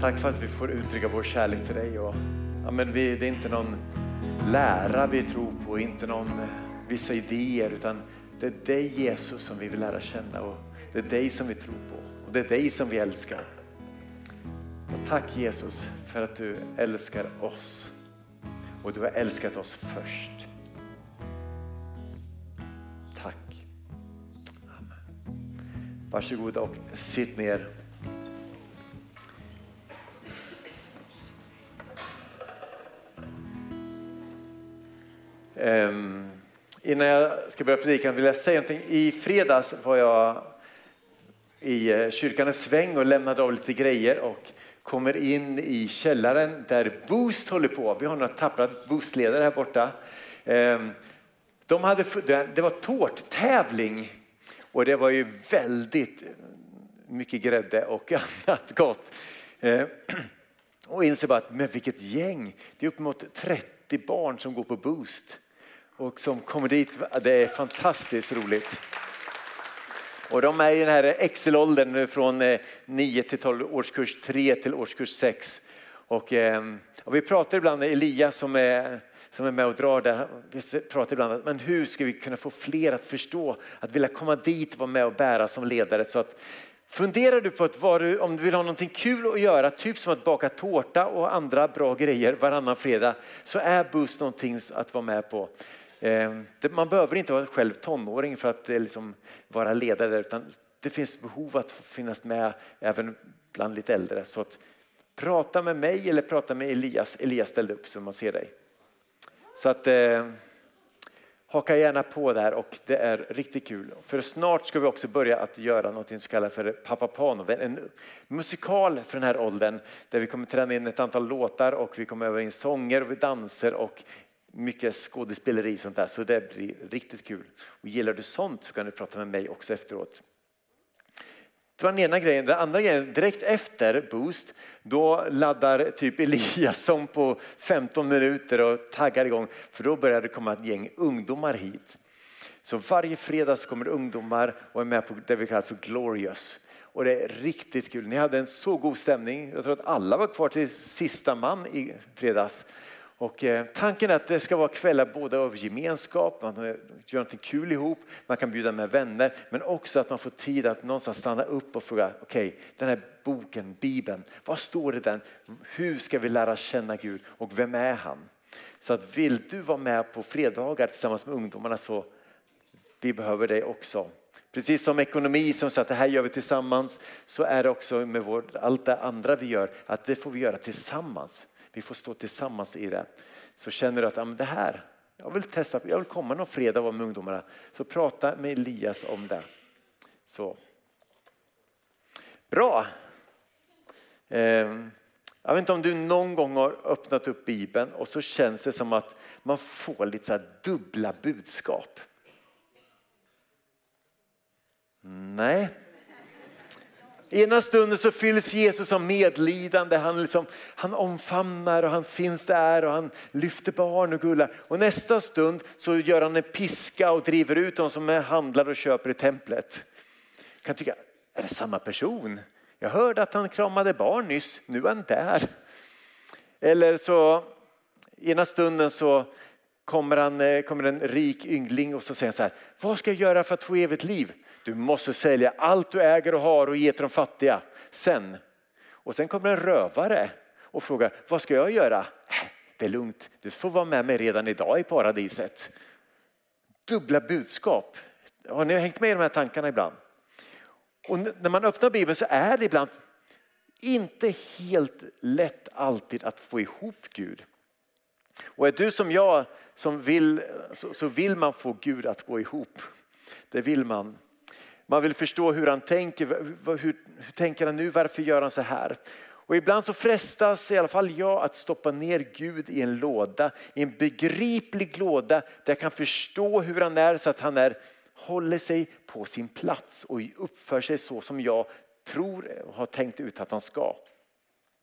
Tack för att vi får uttrycka vår kärlek till dig. Och, ja, men vi, det är inte någon lära vi tror på, inte någon eh, vissa idéer utan det är dig Jesus som vi vill lära känna och det är dig som vi tror på och det är dig som vi älskar. Och tack Jesus för att du älskar oss och du har älskat oss först. Tack. Amen. Varsågoda och sitt ner. Um, innan jag ska börja predika vill jag säga någonting. I fredags var jag i eh, kyrkan en sväng och lämnade av lite grejer och kommer in i källaren där Boost håller på. Vi har några tappra Boostledare här borta. Um, de hade, det var tårttävling och det var ju väldigt mycket grädde och annat gott. Ehm, och inser bara att men vilket gäng, det är uppemot 30 barn som går på Boost och som kommer dit. Det är fantastiskt roligt. Och de är i den här excelåldern, från eh, 9 till 12, årskurs 3 till årskurs 6. Och, ehm, och vi pratar ibland, Elias som är, som är med och drar där, vi pratar ibland men hur ska vi kunna få fler att förstå, att vilja komma dit och vara med och bära som ledare. Så att, funderar du på att du, om du vill ha någonting kul att göra, typ som att baka tårta och andra bra grejer varannan fredag, så är buss någonting att vara med på. Ehm, man behöver inte vara själv tonåring för att eh, liksom vara ledare utan det finns behov att finnas med även bland lite äldre. Så att prata med mig eller prata med Elias. Elias ställde upp så man ser dig. Så att eh, haka gärna på där och det är riktigt kul. För snart ska vi också börja att göra något som kallas för Pappa Pano. en musikal för den här åldern där vi kommer träna in ett antal låtar och vi kommer öva in sånger och danser och mycket skådespeleri sånt där, så det blir riktigt kul. Och gillar du sånt så kan du prata med mig också efteråt. Det var den ena grejen. Den andra grejen, direkt efter Boost, då laddar typ Eliasson på 15 minuter och taggar igång. För då börjar det komma ett gäng ungdomar hit. Så varje fredag så kommer ungdomar och är med på det vi kallar för Glorious. Och det är riktigt kul. Ni hade en så god stämning. Jag tror att alla var kvar till sista man i fredags. Och eh, tanken är att det ska vara kvällar både av gemenskap, man gör något kul ihop, man kan bjuda med vänner, men också att man får tid att någonstans stanna upp och fråga, okej, okay, den här boken, Bibeln, vad står det i den? Hur ska vi lära känna Gud och vem är han? Så att vill du vara med på fredagar tillsammans med ungdomarna så vi behöver dig också. Precis som ekonomi som säger att det här gör vi tillsammans så är det också med vår, allt det andra vi gör att det får vi göra tillsammans. Vi får stå tillsammans i det. Så känner du att ja, det här, jag vill testa, jag vill komma någon fredag och vara med ungdomarna. Så prata med Elias om det. Så. Bra. Ehm, jag vet inte om du någon gång har öppnat upp Bibeln och så känns det som att man får lite så dubbla budskap. Nej, Ena stunden så fylls Jesus av medlidande, han, liksom, han omfamnar och han finns där och han lyfter barn och gullar. Och nästa stund så gör han en piska och driver ut de som handlar och köper i templet. Jag kan tycka, är det samma person? Jag hörde att han kramade barn nyss, nu är han där. Eller så ena stunden så kommer, han, eh, kommer en rik yngling och så säger han så här, vad ska jag göra för att få evigt liv? Du måste sälja allt du äger och har och ge till de fattiga. Sen. Och sen kommer en rövare och frågar, vad ska jag göra? Äh, det är lugnt, du får vara med mig redan idag i paradiset. Dubbla budskap. Har ni hängt med i de här tankarna ibland? Och när man öppnar Bibeln så är det ibland inte helt lätt alltid att få ihop Gud. Och är du som jag som vill, så vill man få Gud att gå ihop. Det vill man. Man vill förstå hur han tänker. Hur, hur tänker han nu? Varför gör han så här? Och ibland så frestas i alla fall jag att stoppa ner Gud i en låda, i en begriplig låda där jag kan förstå hur han är så att han är, håller sig på sin plats och uppför sig så som jag tror och har tänkt ut att han ska.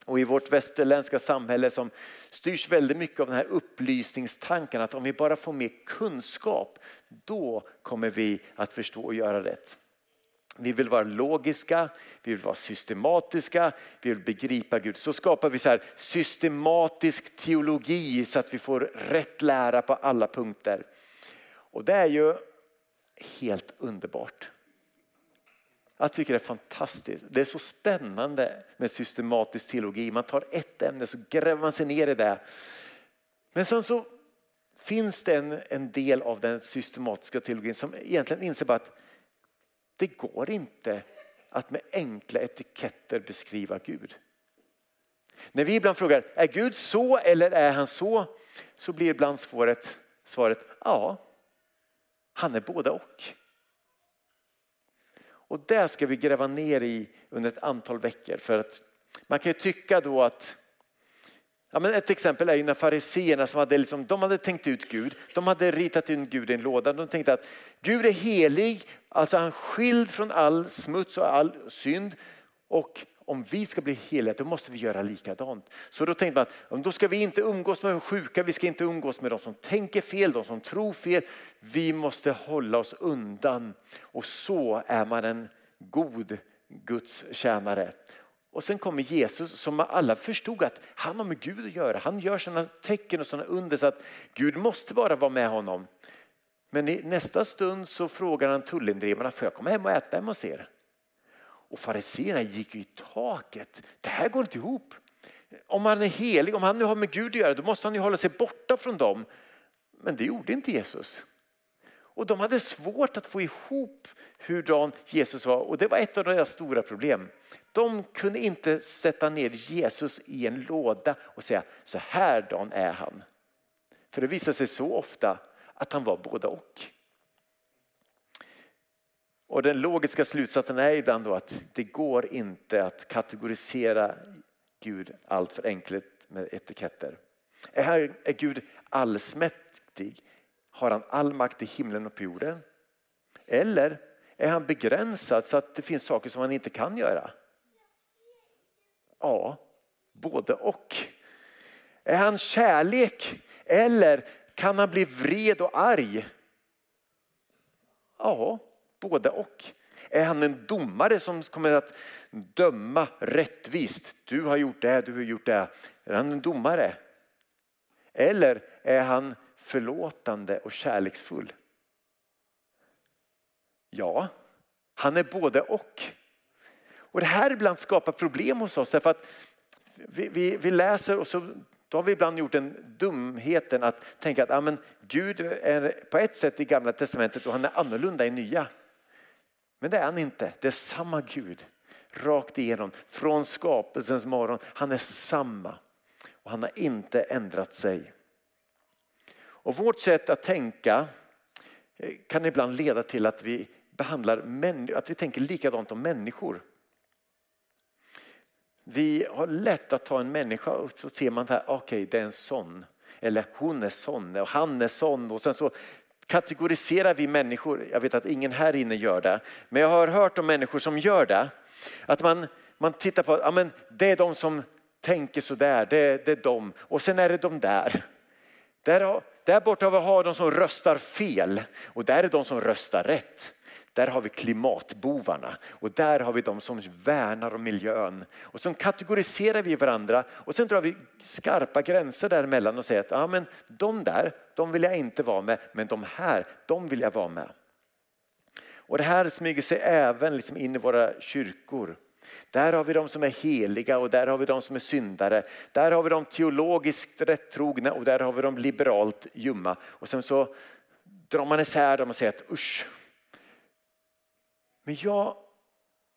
Och i vårt västerländska samhälle som styrs väldigt mycket av den här upplysningstanken att om vi bara får mer kunskap, då kommer vi att förstå och göra rätt vi vill vara logiska, vi vill vara systematiska, vi vill begripa Gud. Så skapar vi så här systematisk teologi så att vi får rätt lära på alla punkter. Och det är ju helt underbart. Jag tycker det är fantastiskt. Det är så spännande med systematisk teologi. Man tar ett ämne så gräver man sig ner i det. Men sen så finns det en, en del av den systematiska teologin som egentligen inser att det går inte att med enkla etiketter beskriva Gud. När vi ibland frågar, är Gud så eller är han så? Så blir ibland svaret, svaret ja, han är båda och. Och där ska vi gräva ner i under ett antal veckor. För att man kan ju tycka då att Ja, men ett exempel är ju när fariseerna som hade, liksom, de hade tänkt ut Gud, de hade ritat in Gud i en låda. De tänkte att Gud är helig, alltså han skild från all smuts och all synd. Och om vi ska bli heliga då måste vi göra likadant. Så då tänkte man att då ska vi inte umgås med de sjuka, vi ska inte umgås med de som tänker fel, de som tror fel. Vi måste hålla oss undan och så är man en god Guds tjänare. Och sen kommer Jesus som alla förstod att han har med Gud att göra. Han gör sådana tecken och sådana under så att Gud måste bara vara med honom. Men i nästa stund så frågar han tullindrivarna, får jag komma hem och äta hemma hos er? Och fariséerna gick i taket. Det här går inte ihop. Om han är helig, om han nu har med Gud att göra, då måste han ju hålla sig borta från dem. Men det gjorde inte Jesus. Och de hade svårt att få ihop hurdan Jesus var och det var ett av deras stora problem. De kunde inte sätta ner Jesus i en låda och säga så här dan är han. För det visade sig så ofta att han var både och. Och den logiska slutsatsen är ibland då att det går inte att kategorisera Gud allt för enkelt med etiketter. Är, är Gud allsmäktig? Har han all makt i himlen och på jorden? Eller är han begränsad så att det finns saker som han inte kan göra? Ja, både och. Är han kärlek eller kan han bli vred och arg? Ja, både och. Är han en domare som kommer att döma rättvist? Du har gjort det, du har gjort det. Är han en domare? Eller är han förlåtande och kärleksfull? Ja, han är både och. Och det här ibland skapar problem hos oss därför att vi, vi, vi läser och så då har vi ibland gjort den dumheten att tänka att amen, Gud är på ett sätt i gamla testamentet och han är annorlunda i nya. Men det är han inte. Det är samma Gud rakt igenom från skapelsens morgon. Han är samma och han har inte ändrat sig. Och vårt sätt att tänka eh, kan ibland leda till att vi behandlar att vi tänker likadant om människor. Vi har lätt att ta en människa och så ser man att okej okay, det är en sån. Eller hon är sån och han är sån. Och sen så kategoriserar vi människor. Jag vet att ingen här inne gör det. Men jag har hört om människor som gör det. Att man, man tittar på, ja men det är de som tänker sådär, det, det är de. Och sen är det de där. Där, där borta har vi de som röstar fel och där är de som röstar rätt. Där har vi klimatbovarna och där har vi de som värnar om miljön. Och så kategoriserar vi varandra och sen drar vi skarpa gränser däremellan och säger att ja, men de där, de vill jag inte vara med, men de här, de vill jag vara med. Och det här smyger sig även liksom in i våra kyrkor. Där har vi de som är heliga och där har vi de som är syndare. Där har vi de teologiskt rättrogna och där har vi de liberalt ljumma. Och sen så drar man isär dem och säger att usch, men jag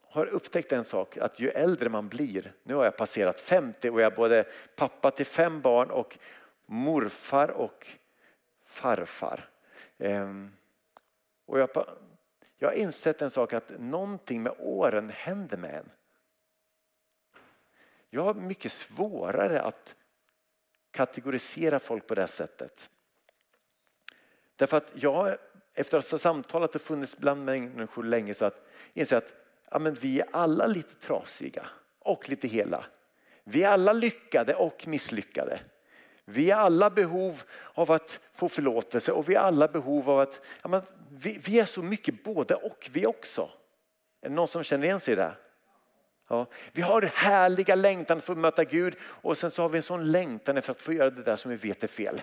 har upptäckt en sak att ju äldre man blir, nu har jag passerat 50 och jag är både pappa till fem barn och morfar och farfar. Ehm, och jag, jag har insett en sak att någonting med åren händer med en. Jag har mycket svårare att kategorisera folk på det sättet. Därför att jag efter att ha samtalat och funnits bland människor länge så att inser att ja, men vi är alla lite trasiga och lite hela. Vi är alla lyckade och misslyckade. Vi har alla behov av att få förlåtelse och vi har alla behov av att, ja, men vi, vi är så mycket både och vi också. Är det någon som känner igen sig i det? Ja. Vi har härliga längtan för att möta Gud och sen så har vi en sån längtan efter att få göra det där som vi vet är fel.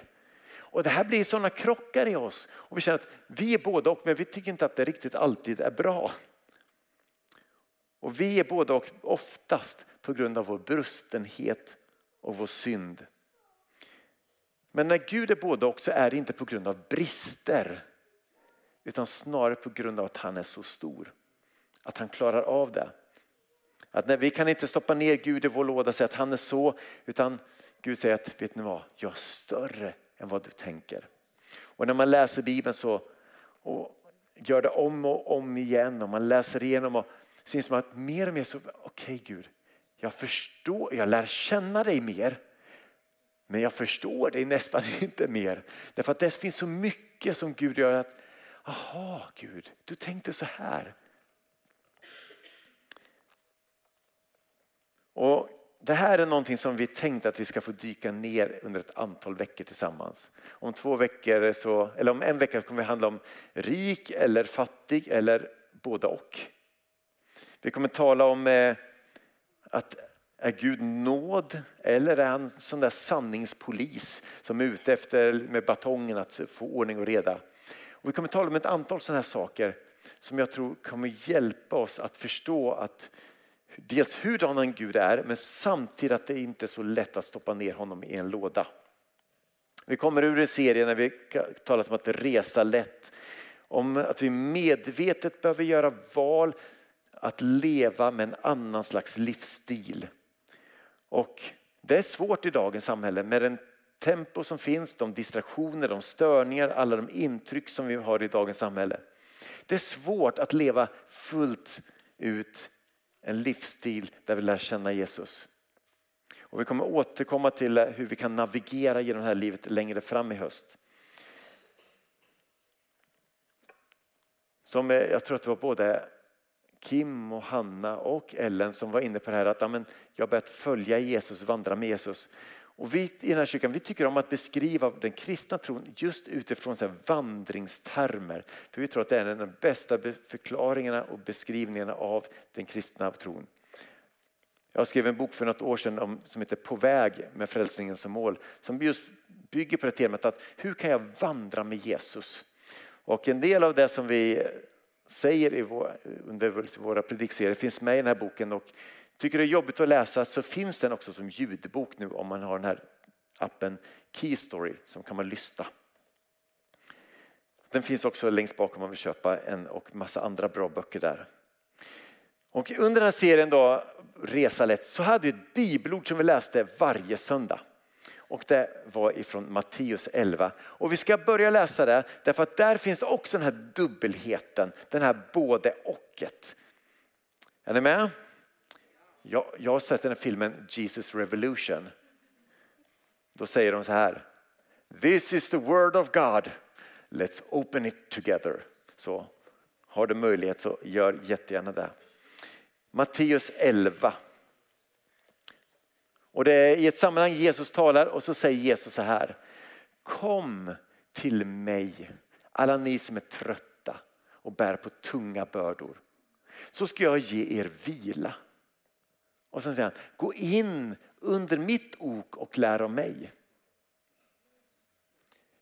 Och det här blir sådana krockar i oss och vi känner att vi är både och men vi tycker inte att det riktigt alltid är bra. Och vi är både och oftast på grund av vår brustenhet och vår synd. Men när Gud är både och så är det inte på grund av brister utan snarare på grund av att han är så stor. Att han klarar av det. Att när vi kan inte stoppa ner Gud i vår låda och säga att han är så utan Gud säger att vet ni vad, jag är större än vad du tänker. Och när man läser Bibeln så och gör det om och om igen och man läser igenom och syns som att mer och mer så, okej okay, Gud, jag förstår, jag lär känna dig mer. Men jag förstår dig nästan inte mer. Därför att det finns så mycket som Gud gör att, aha Gud, du tänkte så här. Och det här är någonting som vi tänkte att vi ska få dyka ner under ett antal veckor tillsammans. Om två veckor, så, eller om en vecka kommer det handla om rik eller fattig eller båda och. Vi kommer tala om eh, att är Gud nåd eller är han sån där sanningspolis som är ute efter med batongen att få ordning och reda? Och vi kommer tala om ett antal sådana här saker som jag tror kommer hjälpa oss att förstå att dels hurdan en Gud är men samtidigt att det inte är så lätt att stoppa ner honom i en låda. Vi kommer ur en serie när vi talat om att resa lätt. Om att vi medvetet behöver göra val att leva med en annan slags livsstil. Och det är svårt i dagens samhälle med den tempo som finns, de distraktioner, de störningar, alla de intryck som vi har i dagens samhälle. Det är svårt att leva fullt ut en livsstil där vi lär känna Jesus. Och vi kommer återkomma till hur vi kan navigera genom det här livet längre fram i höst. Som eh, jag tror att det var både Kim och Hanna och Ellen som var inne på det här att amen, jag har börjat följa Jesus, vandra med Jesus. Och vi i den här kyrkan vi tycker om att beskriva den kristna tron just utifrån så vandringstermer. För vi tror att det är en av de bästa förklaringarna och beskrivningarna av den kristna tron. Jag skrev en bok för något år sedan om, som heter På väg med frälsningen som mål. Som just bygger på det temat att hur kan jag vandra med Jesus? Och en del av det som vi säger i vår, under våra predikserier finns med i den här boken och tycker det är jobbigt att läsa så finns den också som ljudbok nu om man har den här appen Keystory som kan man lyssna. Den finns också längst bak om man vill köpa en och massa andra bra böcker där. Och under den här serien då, Resa lätt, så hade vi ett bibelord som vi läste varje söndag. Och det var ifrån Matteus 11. Och vi ska börja läsa det därför att där finns också den här dubbelheten, den här både ochet. Är ni med? Jag, jag har sett den här filmen Jesus Revolution. Då säger de så här. This is the word of God. Let's open it together. Så har du möjlighet så gör jättegärna det. Matteus 11 och det är i ett sammanhang Jesus talar och så säger Jesus så här. Kom till mig alla ni som är trötta och bär på tunga bördor. Så ska jag ge er vila. Och sen säger han, gå in under mitt ok och lär av mig.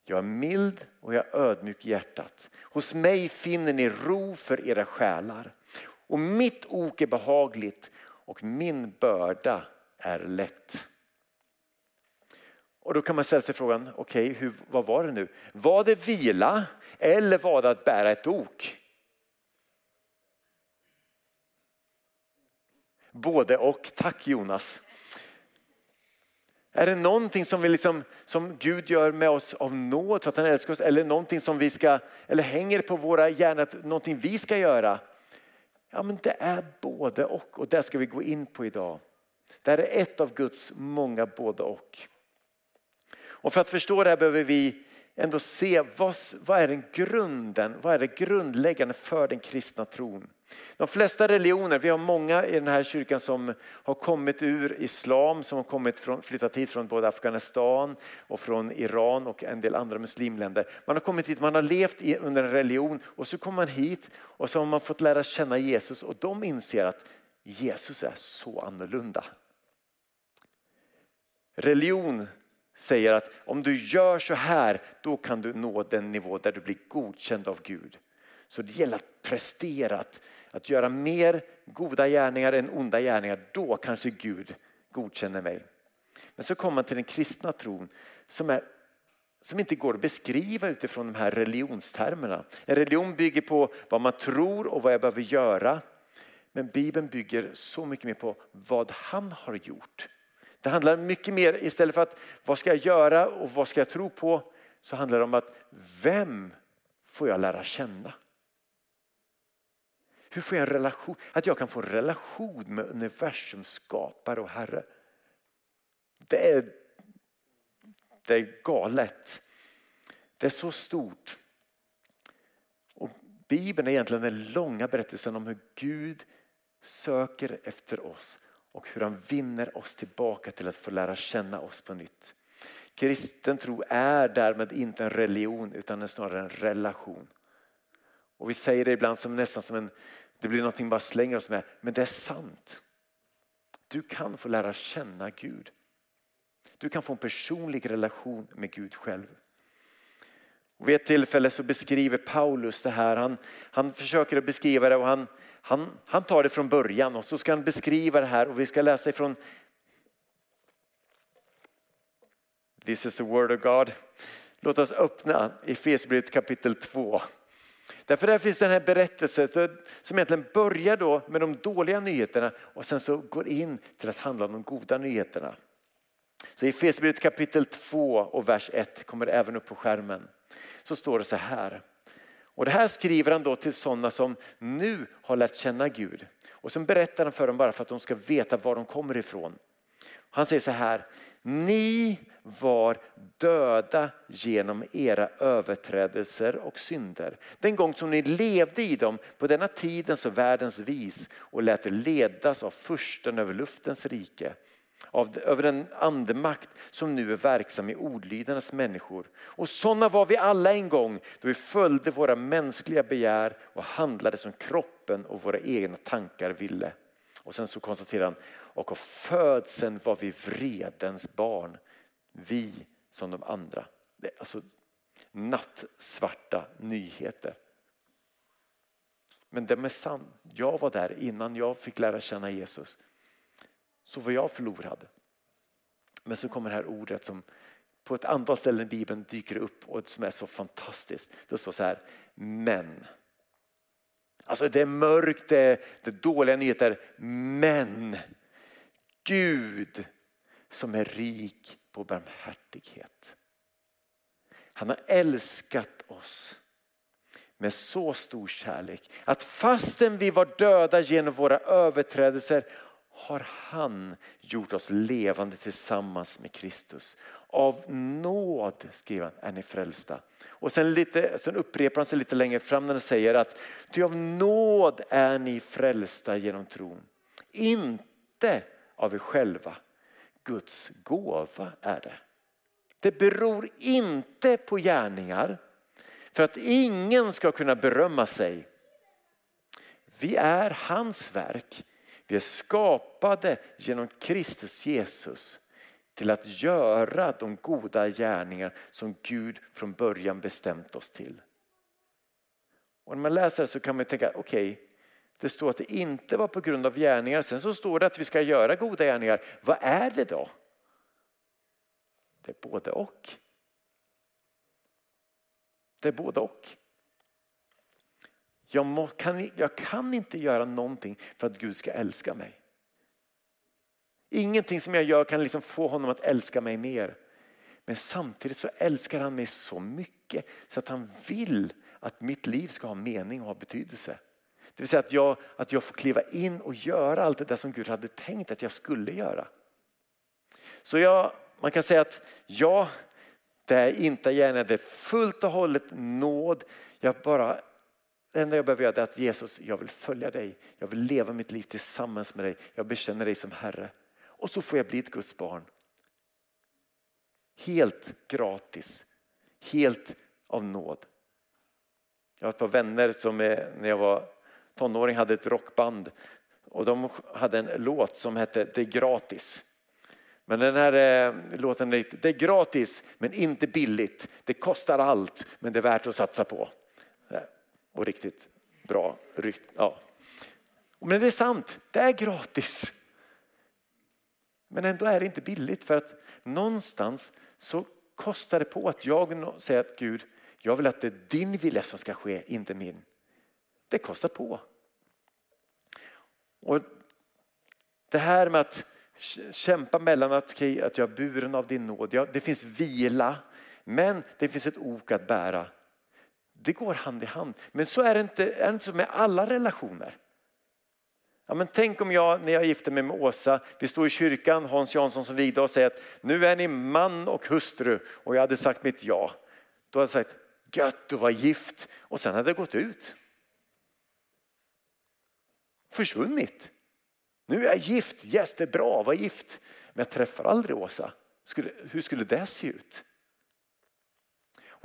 Jag är mild och jag är ödmjuk i hjärtat. Hos mig finner ni ro för era själar. Och mitt ok är behagligt och min börda är lätt. Och då kan man ställa sig frågan, okej, okay, vad var det nu? Var det vila eller var det att bära ett ok? Både och, tack Jonas. Är det någonting som, vi liksom, som Gud gör med oss av nåd för att han älskar oss eller någonting som vi ska, eller hänger på våra hjärnor, någonting vi ska göra? Ja men det är både och och det ska vi gå in på idag. Det här är ett av Guds många både och. Och för att förstå det här behöver vi ändå se vad, vad är den grunden, vad är det grundläggande för den kristna tron. De flesta religioner, vi har många i den här kyrkan som har kommit ur islam, som har kommit från, flyttat hit från både Afghanistan och från Iran och en del andra muslimländer. Man har kommit hit, man har levt i, under en religion och så kommer man hit och så har man fått lära känna Jesus och de inser att Jesus är så annorlunda. Religion säger att om du gör så här, då kan du nå den nivå där du blir godkänd av Gud. Så det gäller att prestera, att, att göra mer goda gärningar än onda gärningar. Då kanske Gud godkänner mig. Men så kommer man till den kristna tron som, är, som inte går att beskriva utifrån de här religionstermerna. En religion bygger på vad man tror och vad jag behöver göra. Men Bibeln bygger så mycket mer på vad han har gjort. Det handlar mycket mer, istället för att vad ska jag göra och vad ska jag tro på, så handlar det om att vem får jag lära känna? Hur får jag en relation? Att jag kan få en relation med universums skapare och Herre. Det är, det är galet. Det är så stort. Och Bibeln är egentligen den långa berättelsen om hur Gud söker efter oss och hur han vinner oss tillbaka till att få lära känna oss på nytt. Kristen tro är därmed inte en religion utan snarare en relation. Och vi säger det ibland som nästan som en, det blir någonting bara slänger oss med, men det är sant. Du kan få lära känna Gud. Du kan få en personlig relation med Gud själv. Och vid ett tillfälle så beskriver Paulus det här. Han, han försöker att beskriva det och han, han, han tar det från början och så ska han beskriva det här och vi ska läsa ifrån This is the word of God. Låt oss öppna Efesierbrevet kapitel 2. Därför där finns den här berättelsen som egentligen börjar då med de dåliga nyheterna och sen så går in till att handla om de goda nyheterna. Så i Efesierbrevet kapitel 2 och vers 1 kommer även upp på skärmen. Så står det så här. Och det här skriver han då till sådana som nu har lärt känna Gud. Och sen berättar han för dem bara för att de ska veta var de kommer ifrån. Han säger så här, ni var döda genom era överträdelser och synder. Den gång som ni levde i dem på denna tidens och världens vis och lät er ledas av försten över luftens rike av, över den andemakt som nu är verksam i ordlydarnas människor. Och sådana var vi alla en gång då vi följde våra mänskliga begär och handlade som kroppen och våra egna tankar ville. Och sen så konstaterar han, och av födseln var vi vredens barn, vi som de andra. Det är alltså nattsvarta nyheter. Men det är sann. jag var där innan jag fick lära känna Jesus så var jag förlorad. Men så kommer det här ordet som på ett antal ställen i Bibeln dyker upp och som är så fantastiskt. Det står så här, men. Alltså det är mörkt, det är, det är dåliga nyheter, men Gud som är rik på barmhärtighet. Han har älskat oss med så stor kärlek att fastän vi var döda genom våra överträdelser har han gjort oss levande tillsammans med Kristus. Av nåd, skriver han, är ni frälsta. Och sen, lite, sen upprepar han sig lite längre fram när han säger att ty av nåd är ni frälsta genom tron. Inte av er själva. Guds gåva är det. Det beror inte på gärningar för att ingen ska kunna berömma sig. Vi är hans verk vi är skapade genom Kristus Jesus till att göra de goda gärningar som Gud från början bestämt oss till. Och när man läser det så kan man tänka, okej, okay, det står att det inte var på grund av gärningar. Sen så står det att vi ska göra goda gärningar. Vad är det då? Det är både och. Det är både och. Jag, må, kan, jag kan inte göra någonting för att Gud ska älska mig. Ingenting som jag gör kan liksom få honom att älska mig mer. Men samtidigt så älskar han mig så mycket så att han vill att mitt liv ska ha mening och ha betydelse. Det vill säga att jag, att jag får kliva in och göra allt det där som Gud hade tänkt att jag skulle göra. Så jag, man kan säga att jag, Det är inte gärna det är fullt och hållet nåd. Jag bara, det enda jag behöver göra är att Jesus, jag vill följa dig. Jag vill leva mitt liv tillsammans med dig. Jag bekänner dig som Herre. Och så får jag bli ett Guds barn. Helt gratis. Helt av nåd. Jag har ett par vänner som är, när jag var tonåring hade ett rockband och de hade en låt som hette Det är gratis. Men den här eh, låten, det är gratis men inte billigt. Det kostar allt men det är värt att satsa på. Och riktigt bra Ja. Men det är sant, det är gratis. Men ändå är det inte billigt för att någonstans så kostar det på att jag säger att Gud, jag vill att det är din vilja som ska ske, inte min. Det kostar på. Och Det här med att kämpa mellan att, okay, att jag är buren av din nåd, ja, det finns vila men det finns ett ok att bära. Det går hand i hand. Men så är det inte, är det inte så med alla relationer. Ja, men tänk om jag när jag gifte mig med Åsa, vi står i kyrkan, Hans Jansson som vigde och säger att nu är ni man och hustru och jag hade sagt mitt ja. Då hade jag sagt gött att vara gift och sen hade det gått ut. Försvunnit. Nu är jag gift, yes det är bra att vara gift. Men jag träffar aldrig Åsa. Skulle, hur skulle det se ut?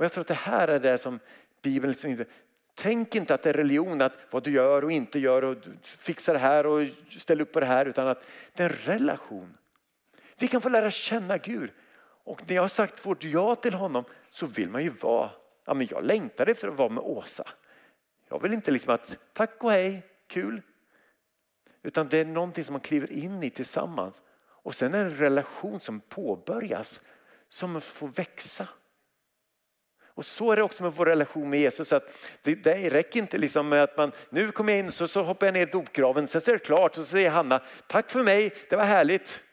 Och jag tror att det här är det som Bibeln liksom Tänk inte att det är religion, att vad du gör och inte gör och fixar det här och ställer upp på det här utan att det är en relation. Vi kan få lära känna Gud och när jag har sagt vårt ja till honom så vill man ju vara, ja men jag längtar efter att vara med Åsa. Jag vill inte liksom att tack och hej, kul. Utan det är någonting som man kliver in i tillsammans. Och sen är det en relation som påbörjas som får växa. Och så är det också med vår relation med Jesus. Att det, det räcker inte liksom med att man, nu kommer jag in så, så hoppar jag ner i dopgraven, sen så är det klart och så säger Hanna, tack för mig, det var härligt.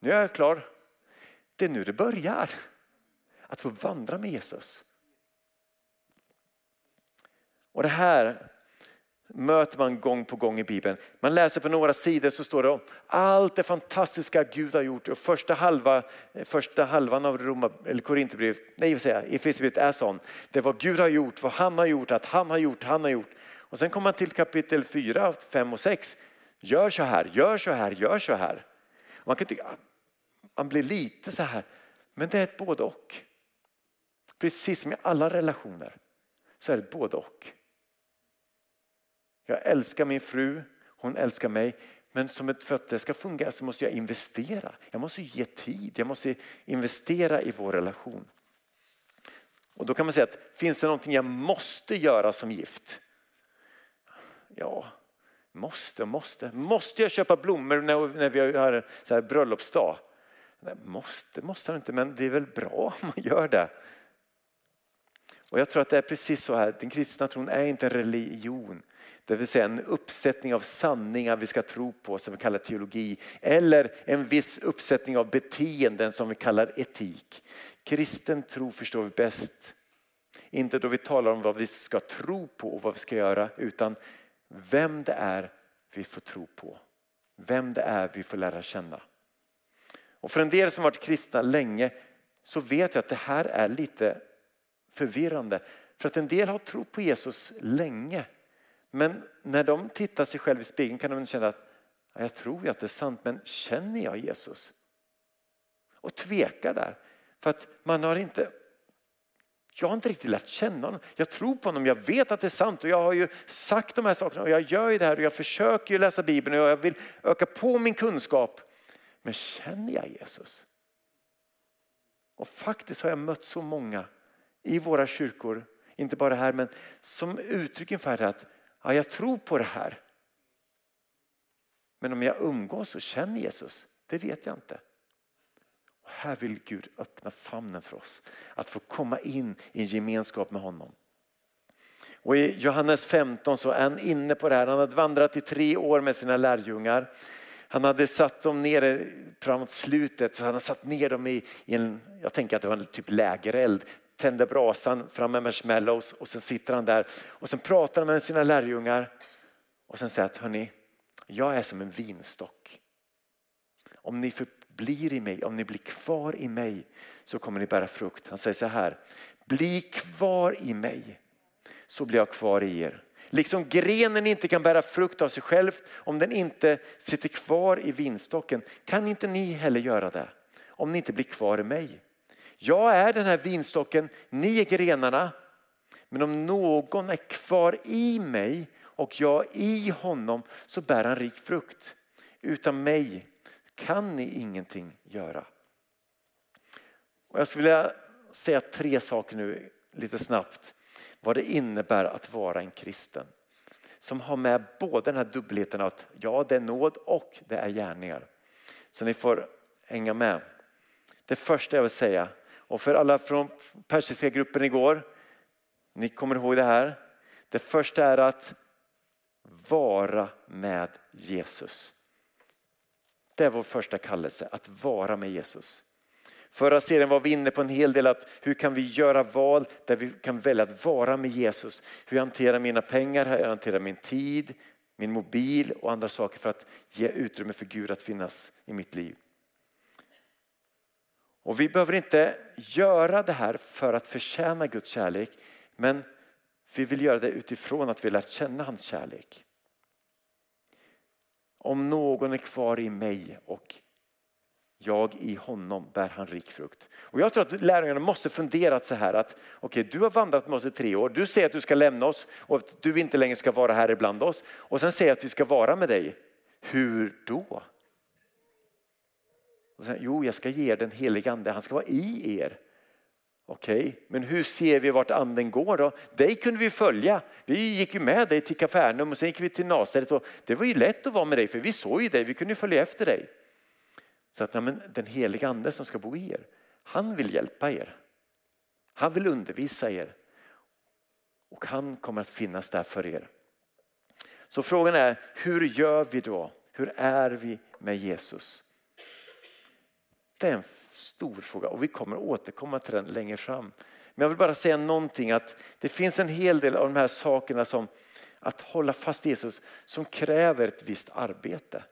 Nu är jag klar. Det är nu det börjar. Att få vandra med Jesus. Och det här möter man gång på gång i Bibeln. Man läser på några sidor så står det om allt det fantastiska Gud har gjort. Och första, halva, eh, första halvan av Roma, eller Korinthierbrevet, nej vad säger Efesierbrevet är sån. Det är vad Gud har gjort, vad han har gjort, att han har gjort, han har gjort. Och sen kommer man till kapitel 4, 5 och 6. Gör så här, gör så här, gör så här. Man kan tycka, man blir lite så här, men det är ett både och. Precis som i alla relationer så är det ett både och. Jag älskar min fru, hon älskar mig. Men som ett, för att det ska fungera så måste jag investera. Jag måste ge tid, jag måste investera i vår relation. Och då kan man säga att finns det någonting jag måste göra som gift? Ja, måste och måste. Måste jag köpa blommor när, när vi har så här bröllopsdag? Nej, måste, måste inte, men det är väl bra om man gör det. Och jag tror att det är precis så här, den kristna tron är inte en religion. Det vill säga en uppsättning av sanningar vi ska tro på som vi kallar teologi. Eller en viss uppsättning av beteenden som vi kallar etik. Kristen tro förstår vi bäst. Inte då vi talar om vad vi ska tro på och vad vi ska göra utan vem det är vi får tro på. Vem det är vi får lära känna. Och för en del som varit kristna länge så vet jag att det här är lite förvirrande. För att en del har trott på Jesus länge men när de tittar sig själva i spegeln kan de känna att jag tror ju att det är sant men känner jag Jesus? Och tvekar där. För att man har inte jag har inte riktigt lärt känna honom. Jag tror på honom, jag vet att det är sant och jag har ju sagt de här sakerna och jag gör ju det här och jag försöker ju läsa Bibeln och jag vill öka på min kunskap. Men känner jag Jesus? Och faktiskt har jag mött så många i våra kyrkor, inte bara här men som uttrycker ungefär att ja, jag tror på det här. Men om jag umgås och känner Jesus, det vet jag inte. Och här vill Gud öppna famnen för oss. Att få komma in i en gemenskap med honom. Och I Johannes 15 så är han inne på det här. Han hade vandrat i tre år med sina lärjungar. Han hade satt dem nere framåt slutet, så han hade satt ner dem i, i en, jag tänker att det var en typ lägereld tänder brasan fram med marshmallows och sen sitter han där och sen pratar han med sina lärjungar och sen säger att hörni, jag är som en vinstock. Om ni förblir i mig, om ni blir kvar i mig så kommer ni bära frukt. Han säger så här, bli kvar i mig så blir jag kvar i er. Liksom grenen inte kan bära frukt av sig själv om den inte sitter kvar i vinstocken kan inte ni heller göra det om ni inte blir kvar i mig. Jag är den här vinstocken, ni är grenarna. Men om någon är kvar i mig och jag i honom så bär han rik frukt. Utan mig kan ni ingenting göra. Och jag skulle vilja säga tre saker nu lite snabbt. Vad det innebär att vara en kristen. Som har med både den här dubbelheten att ja det är nåd och det är gärningar. Så ni får hänga med. Det första jag vill säga och för alla från persiska gruppen igår, ni kommer ihåg det här. Det första är att vara med Jesus. Det är vår första kallelse, att vara med Jesus. Förra serien var vi inne på en hel del att hur kan vi göra val där vi kan välja att vara med Jesus. Hur jag hanterar mina pengar, hur jag hanterar min tid, min mobil och andra saker för att ge utrymme för Gud att finnas i mitt liv. Och vi behöver inte göra det här för att förtjäna Guds kärlek men vi vill göra det utifrån att vi lärt känna hans kärlek. Om någon är kvar i mig och jag i honom bär han rik frukt. Och jag tror att lärjungarna måste funderat så här att okej, okay, du har vandrat med oss i tre år. Du säger att du ska lämna oss och att du inte längre ska vara här ibland oss. Och sen säger att vi ska vara med dig. Hur då? Och sen, jo, jag ska ge er den helige ande. Han ska vara i er. Okej, okay, men hur ser vi vart anden går då? Dig kunde vi följa. Vi gick ju med dig till Kafarnaum och sen gick vi till Nasaret. Och det var ju lätt att vara med dig för vi såg ju dig, vi kunde följa efter dig. Så att men, den heliga ande som ska bo i er, han vill hjälpa er. Han vill undervisa er. Och han kommer att finnas där för er. Så frågan är, hur gör vi då? Hur är vi med Jesus? Det är en stor fråga och vi kommer återkomma till den längre fram. Men jag vill bara säga någonting att det finns en hel del av de här sakerna som att hålla fast Jesus som kräver ett visst arbete.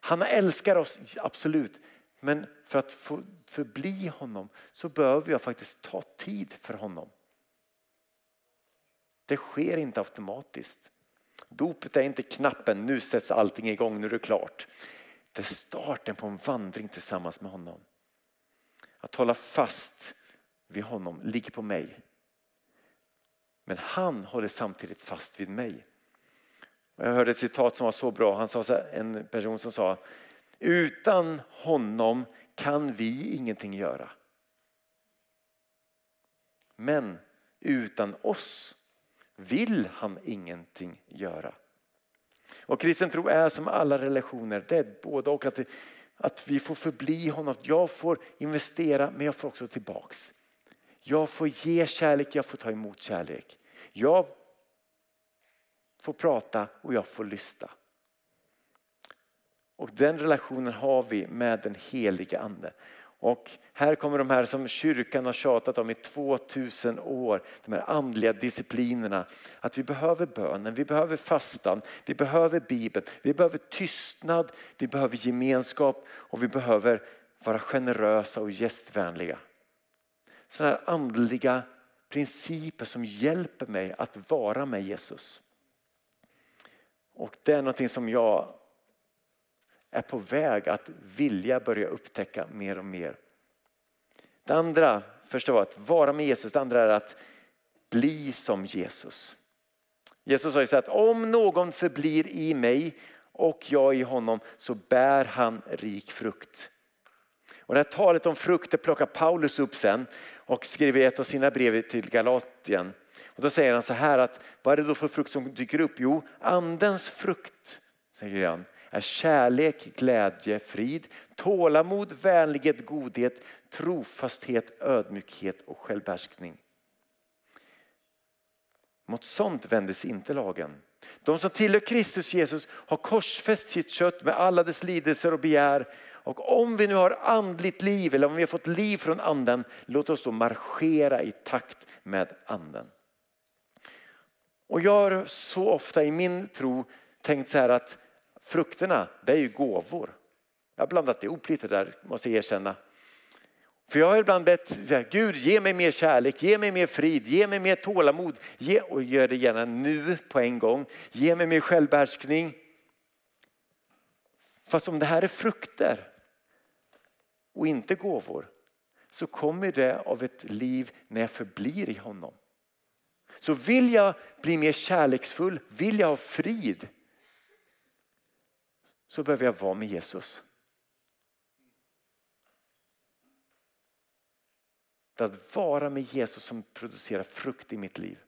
Han älskar oss, absolut. Men för att få förbli honom så behöver jag faktiskt ta tid för honom. Det sker inte automatiskt. Dopet är inte knappen, nu sätts allting igång, nu är det klart. Det är starten på en vandring tillsammans med honom. Att hålla fast vid honom ligger på mig. Men han håller samtidigt fast vid mig. Jag hörde ett citat som var så bra. Han sa här, en person som sa utan honom kan vi ingenting göra. Men utan oss vill han ingenting göra. Och kristen tro är som alla relationer, det är både och. Att, att vi får förbli honom. Jag får investera men jag får också tillbaks. Jag får ge kärlek, jag får ta emot kärlek. Jag får prata och jag får lyssna. Och den relationen har vi med den heliga ande. Och här kommer de här som kyrkan har tjatat om i 2000 år, de här andliga disciplinerna. Att vi behöver bönen, vi behöver fastan, vi behöver bibeln, vi behöver tystnad, vi behöver gemenskap och vi behöver vara generösa och gästvänliga. Sådana här andliga principer som hjälper mig att vara med Jesus. Och det är någonting som jag är på väg att vilja börja upptäcka mer och mer. Det andra, förstå att vara med Jesus, det andra är att bli som Jesus. Jesus har ju sagt att om någon förblir i mig och jag i honom så bär han rik frukt. Och det här talet om frukt plockar Paulus upp sen och skriver i ett av sina brev till Galatien. Och då säger han så här att vad är det då för frukt som dyker upp? Jo, andens frukt, säger han, är kärlek, glädje, frid, tålamod, vänlighet, godhet, trofasthet, ödmjukhet och självbehärskning. Mot sånt vänder sig inte lagen. De som tillhör Kristus Jesus har korsfäst sitt kött med alla dess lidelser och begär. Och om vi nu har andligt liv eller om vi har fått liv från anden, låt oss då marschera i takt med anden. Och jag har så ofta i min tro tänkt så här att frukterna det är ju gåvor. Jag har blandat ihop lite där måste jag erkänna. För jag har ibland bett Gud ge mig mer kärlek, ge mig mer frid, ge mig mer tålamod. Ge, och gör det gärna nu på en gång. Ge mig mer självbehärskning. Fast om det här är frukter och inte gåvor så kommer det av ett liv när jag förblir i honom. Så vill jag bli mer kärleksfull, vill jag ha frid så behöver jag vara med Jesus. Det att vara med Jesus som producerar frukt i mitt liv.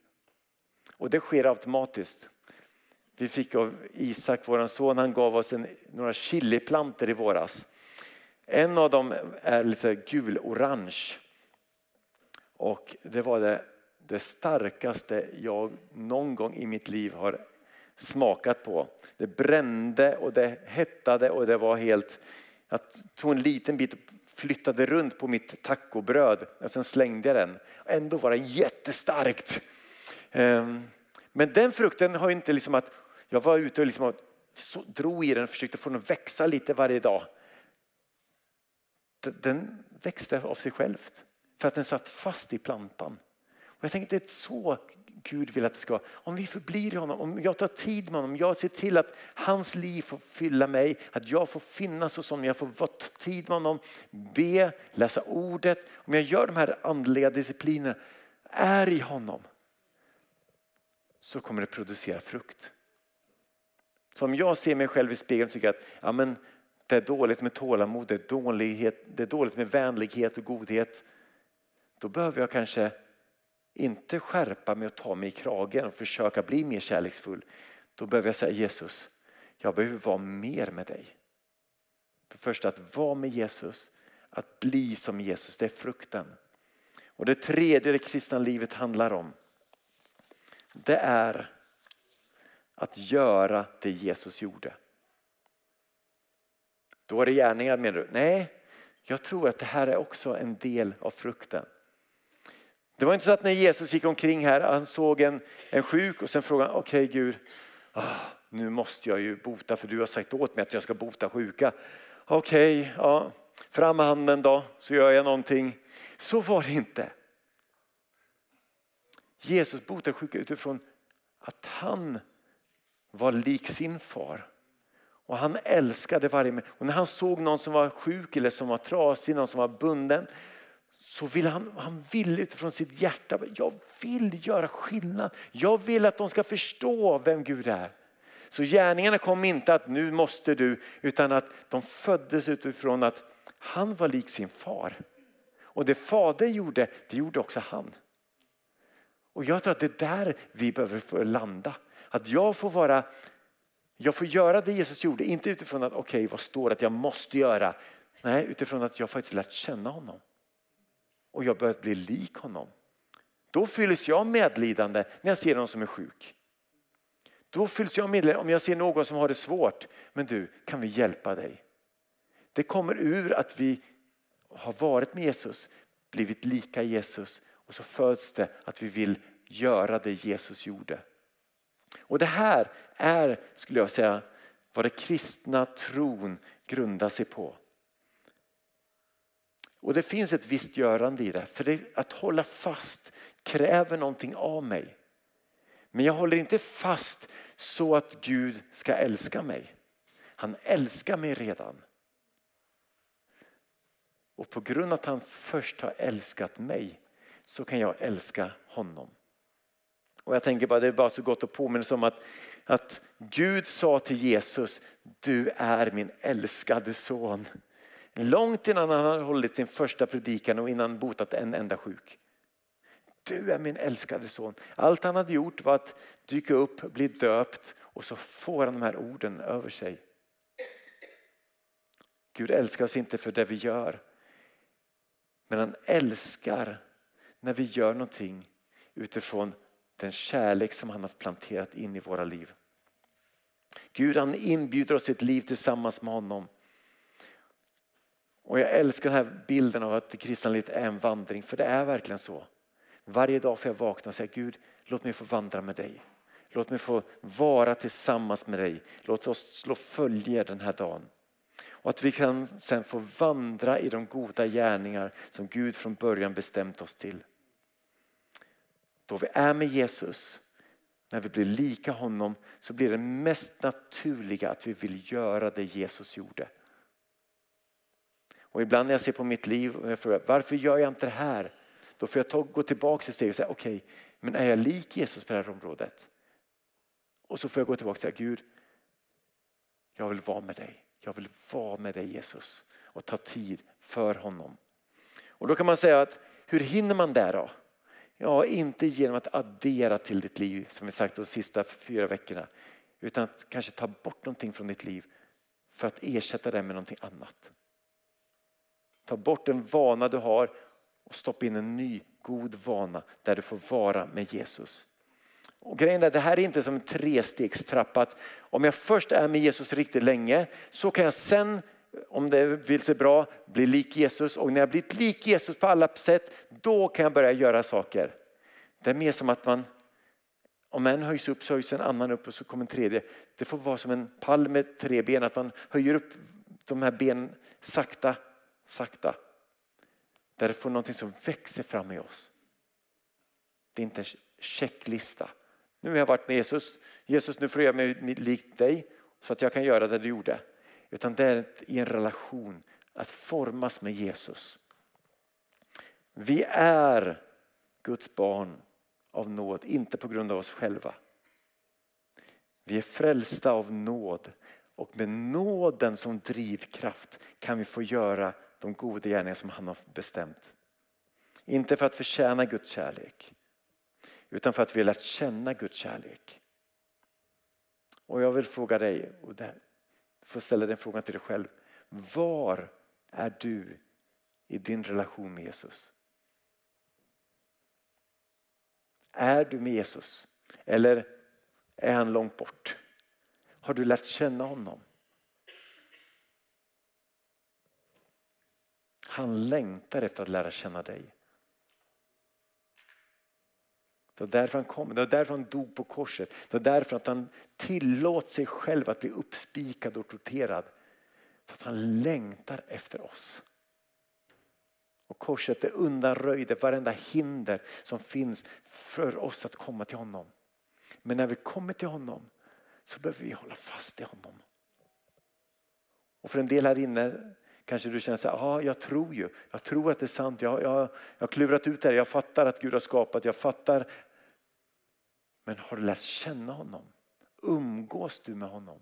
Och det sker automatiskt. Vi fick av Isak, vår son, han gav oss en, några chiliplanter i våras. En av dem är lite gul-orange. Och det var det, det starkaste jag någon gång i mitt liv har smakat på. Det brände och det hettade och det var helt... Jag tog en liten bit och flyttade runt på mitt tacobröd och sen slängde jag den. Ändå var det jättestarkt. Ehm, men den frukten har inte liksom att jag var ute och liksom drog i den och försökte få den att växa lite varje dag. Den växte av sig självt för att den satt fast i plantan. Och jag tänkte det är så Gud vill att det ska vara. Om vi förblir i honom, om jag tar tid med honom, jag ser till att hans liv får fylla mig, att jag får finnas hos honom, jag får vara tid med honom, be, läsa ordet. Om jag gör de här andliga disciplinerna, är i honom, så kommer det producera frukt. Så om jag ser mig själv i spegeln och tycker att ja, men det är dåligt med tålamod, det är, dålighet, det är dåligt med vänlighet och godhet. Då behöver jag kanske inte skärpa mig och ta mig i kragen och försöka bli mer kärleksfull. Då behöver jag säga Jesus, jag behöver vara mer med dig. För först att vara med Jesus, att bli som Jesus, det är frukten. Och det tredje det kristna livet handlar om, det är att göra det Jesus gjorde. Då är det gärningar menar du? Nej, jag tror att det här är också en del av frukten. Det var inte så att när Jesus gick omkring här, han såg en, en sjuk och sen frågade han, okej okay, Gud, ah, nu måste jag ju bota för du har sagt åt mig att jag ska bota sjuka. Okej, okay, ja, fram med handen då så gör jag någonting. Så var det inte. Jesus botade sjuka utifrån att han var lik sin far. Och han älskade varje människa. Och när han såg någon som var sjuk eller som var trasig, någon som var bunden så vill han, han vill utifrån sitt hjärta, jag vill göra skillnad. Jag vill att de ska förstå vem Gud är. Så gärningarna kom inte att nu måste du, utan att de föddes utifrån att han var lik sin far. Och det fader gjorde, det gjorde också han. Och jag tror att det är där vi behöver få landa. Att jag får vara, jag får göra det Jesus gjorde, inte utifrån att okej okay, vad står det att jag måste göra. Nej, utifrån att jag faktiskt lärt känna honom och jag börjat bli lik honom. Då fylls jag medlidande när jag ser någon som är sjuk. Då fylls jag medlidande om jag ser någon som har det svårt. Men du, kan vi hjälpa dig? Det kommer ur att vi har varit med Jesus, blivit lika Jesus och så föds det att vi vill göra det Jesus gjorde. Och det här är, skulle jag säga, vad det kristna tron grundar sig på. Och det finns ett visst görande i det. För det, att hålla fast kräver någonting av mig. Men jag håller inte fast så att Gud ska älska mig. Han älskar mig redan. Och på grund av att han först har älskat mig så kan jag älska honom. Och jag tänker bara, det är bara så gott att påminna sig om att, att Gud sa till Jesus, du är min älskade son. Långt innan han hade hållit sin första predikan och innan han botat en enda sjuk. Du är min älskade son. Allt han hade gjort var att dyka upp, bli döpt och så får han de här orden över sig. Gud älskar oss inte för det vi gör. Men han älskar när vi gör någonting utifrån den kärlek som han har planterat in i våra liv. Gud han inbjuder oss till ett liv tillsammans med honom. Och jag älskar den här bilden av att det kristna livet är en vandring, för det är verkligen så. Varje dag får jag vakna och säga Gud, låt mig få vandra med dig. Låt mig få vara tillsammans med dig. Låt oss slå följe den här dagen. Och att vi kan sen få vandra i de goda gärningar som Gud från början bestämt oss till. Då vi är med Jesus, när vi blir lika honom så blir det mest naturliga att vi vill göra det Jesus gjorde. Och ibland när jag ser på mitt liv och jag frågar varför gör jag inte det här? Då får jag ta, gå tillbaka ett steg och säga okej, okay, men är jag lik Jesus på det här området? Och så får jag gå tillbaka och säga Gud, jag vill vara med dig. Jag vill vara med dig Jesus och ta tid för honom. Och då kan man säga att hur hinner man det då? Ja, inte genom att addera till ditt liv som vi sagt de sista fyra veckorna. Utan att kanske ta bort någonting från ditt liv för att ersätta det med någonting annat. Ta bort en vana du har och stoppa in en ny god vana där du får vara med Jesus. Och grejen är, det här är inte som en trestegstrappa. Att om jag först är med Jesus riktigt länge så kan jag sen, om det vill sig bra, bli lik Jesus. Och när jag blivit lik Jesus på alla sätt, då kan jag börja göra saker. Det är mer som att man, om en höjs upp så höjs en annan upp och så kommer en tredje. Det får vara som en pall med tre ben, att man höjer upp de här benen sakta, sakta. Där det får någonting som växer fram i oss. Det är inte en checklista. Nu har jag varit med Jesus. Jesus nu får jag göra mig lik dig så att jag kan göra det du gjorde. Utan det är i en relation att formas med Jesus. Vi är Guds barn av nåd, inte på grund av oss själva. Vi är frälsta av nåd och med nåden som drivkraft kan vi få göra de goda gärningar som han har bestämt. Inte för att förtjäna Guds kärlek utan för att vi har lärt känna Guds kärlek. Och jag vill fråga dig, och du får ställa den frågan till dig själv. Var är du i din relation med Jesus? Är du med Jesus? Eller är han långt bort? Har du lärt känna honom? Han längtar efter att lära känna dig. Det var därför han kom, det var därför han dog på korset. Det var därför att han tillåt sig själv att bli uppspikad och torterad. För att han längtar efter oss. Och korset det undanröjde varenda hinder som finns för oss att komma till honom. Men när vi kommer till honom så behöver vi hålla fast i honom. Och för en del här inne kanske du känner så här, ah, jag tror ju, jag tror att det är sant, jag, jag, jag har klurat ut det här, jag fattar att Gud har skapat, jag fattar. Men har du lärt känna honom? Umgås du med honom?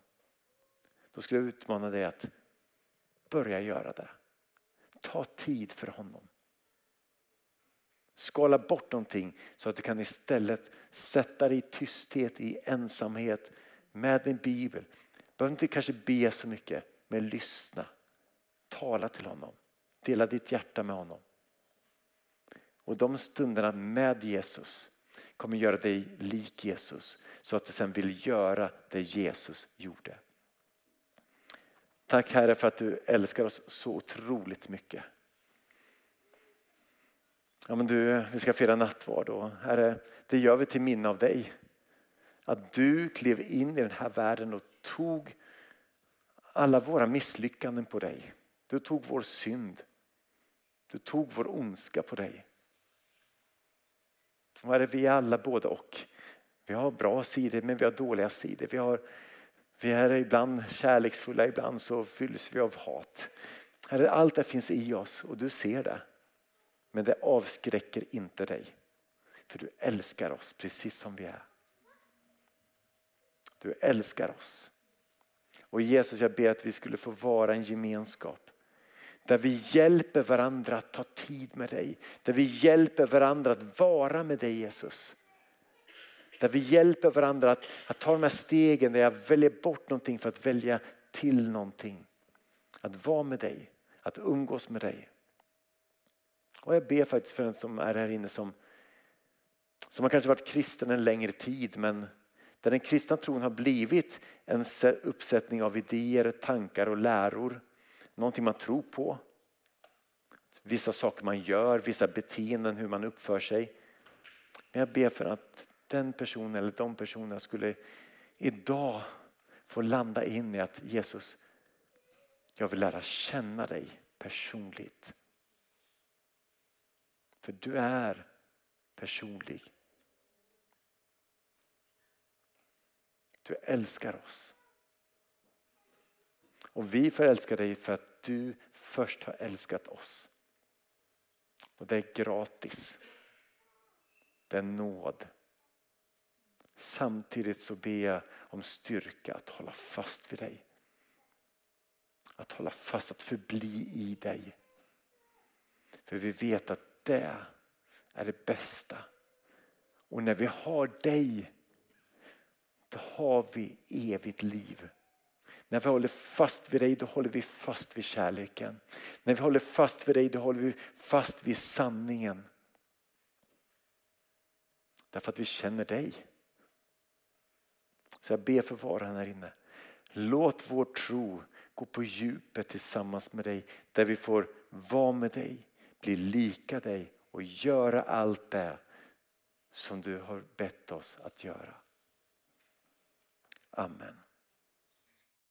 Då skulle jag utmana dig att börja göra det. Ta tid för honom. Skala bort någonting så att du kan istället sätta dig i tysthet, i ensamhet med din bibel. Du behöver inte kanske be så mycket, men lyssna. Tala till honom. Dela ditt hjärta med honom. Och de stunderna med Jesus kommer göra dig lik Jesus så att du sen vill göra det Jesus gjorde. Tack Herre för att du älskar oss så otroligt mycket. Ja, men du, vi ska fira nattvard och Herre, det gör vi till minne av dig. Att du klev in i den här världen och tog alla våra misslyckanden på dig. Du tog vår synd. Du tog vår ondska på dig. Vad är vi är alla både och. Vi har bra sidor men vi har dåliga sidor. Vi, har, vi är ibland kärleksfulla, ibland så fylls vi av hat. Herre, allt det finns i oss och du ser det. Men det avskräcker inte dig. För du älskar oss precis som vi är. Du älskar oss. Och Jesus jag ber att vi skulle få vara en gemenskap där vi hjälper varandra att ta tid med dig. Där vi hjälper varandra att vara med dig Jesus. Där vi hjälper varandra att, att ta de här stegen där jag väljer bort någonting för att välja till någonting. Att vara med dig, att umgås med dig. Och jag ber faktiskt för den som är här inne som, som har kanske varit kristen en längre tid men där den kristna tron har blivit en uppsättning av idéer, tankar och läror någonting man tror på. Vissa saker man gör, vissa beteenden, hur man uppför sig. Men jag ber för att den personen eller de personerna skulle idag få landa in i att Jesus, Jag vill lära känna dig personligt. För du är personlig. Du älskar oss. Och vi får älska dig för att att du först har älskat oss. Och det är gratis. Det är nåd. Samtidigt så ber jag om styrka att hålla fast vid dig. Att hålla fast, att förbli i dig. För vi vet att det är det bästa. Och när vi har dig, då har vi evigt liv. När vi håller fast vid dig, då håller vi fast vid kärleken. När vi håller fast vid dig, då håller vi fast vid sanningen. Därför att vi känner dig. Så jag ber för var här inne. Låt vår tro gå på djupet tillsammans med dig. Där vi får vara med dig, bli lika dig och göra allt det som du har bett oss att göra. Amen.